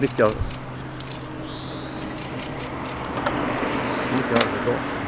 できてあるできてあるけど。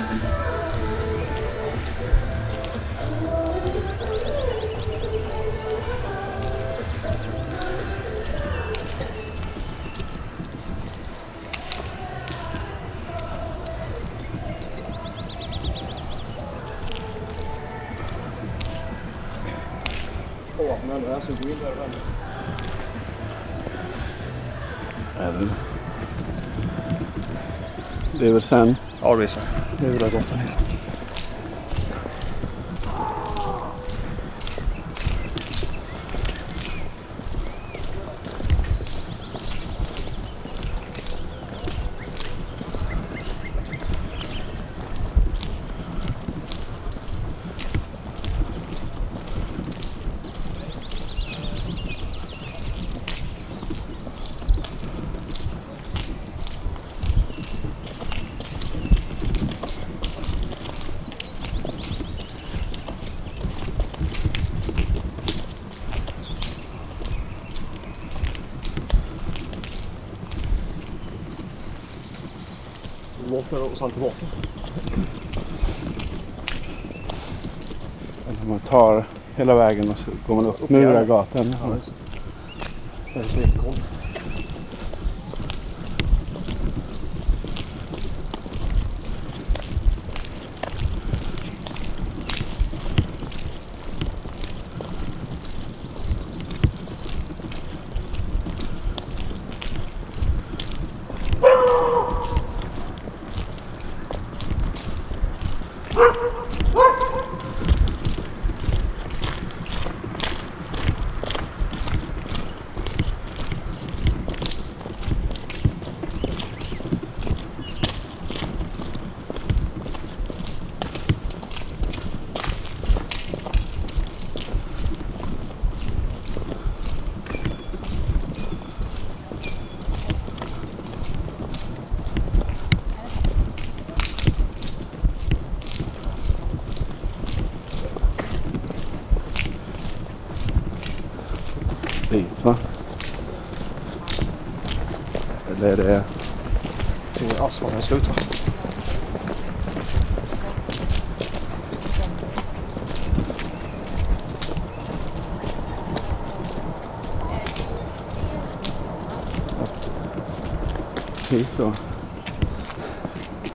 Thank you. Ja, men ändå här så gå in där. Även. Väl sen Ja, det är så. Huvudgatan hit. Tillbaka och sen tillbaka. Eller man tar hela vägen och så går man upp Upp. Muragatan. Ja, det. Är så inte koll. livet va? Eller är det... er ass slutar. Hit.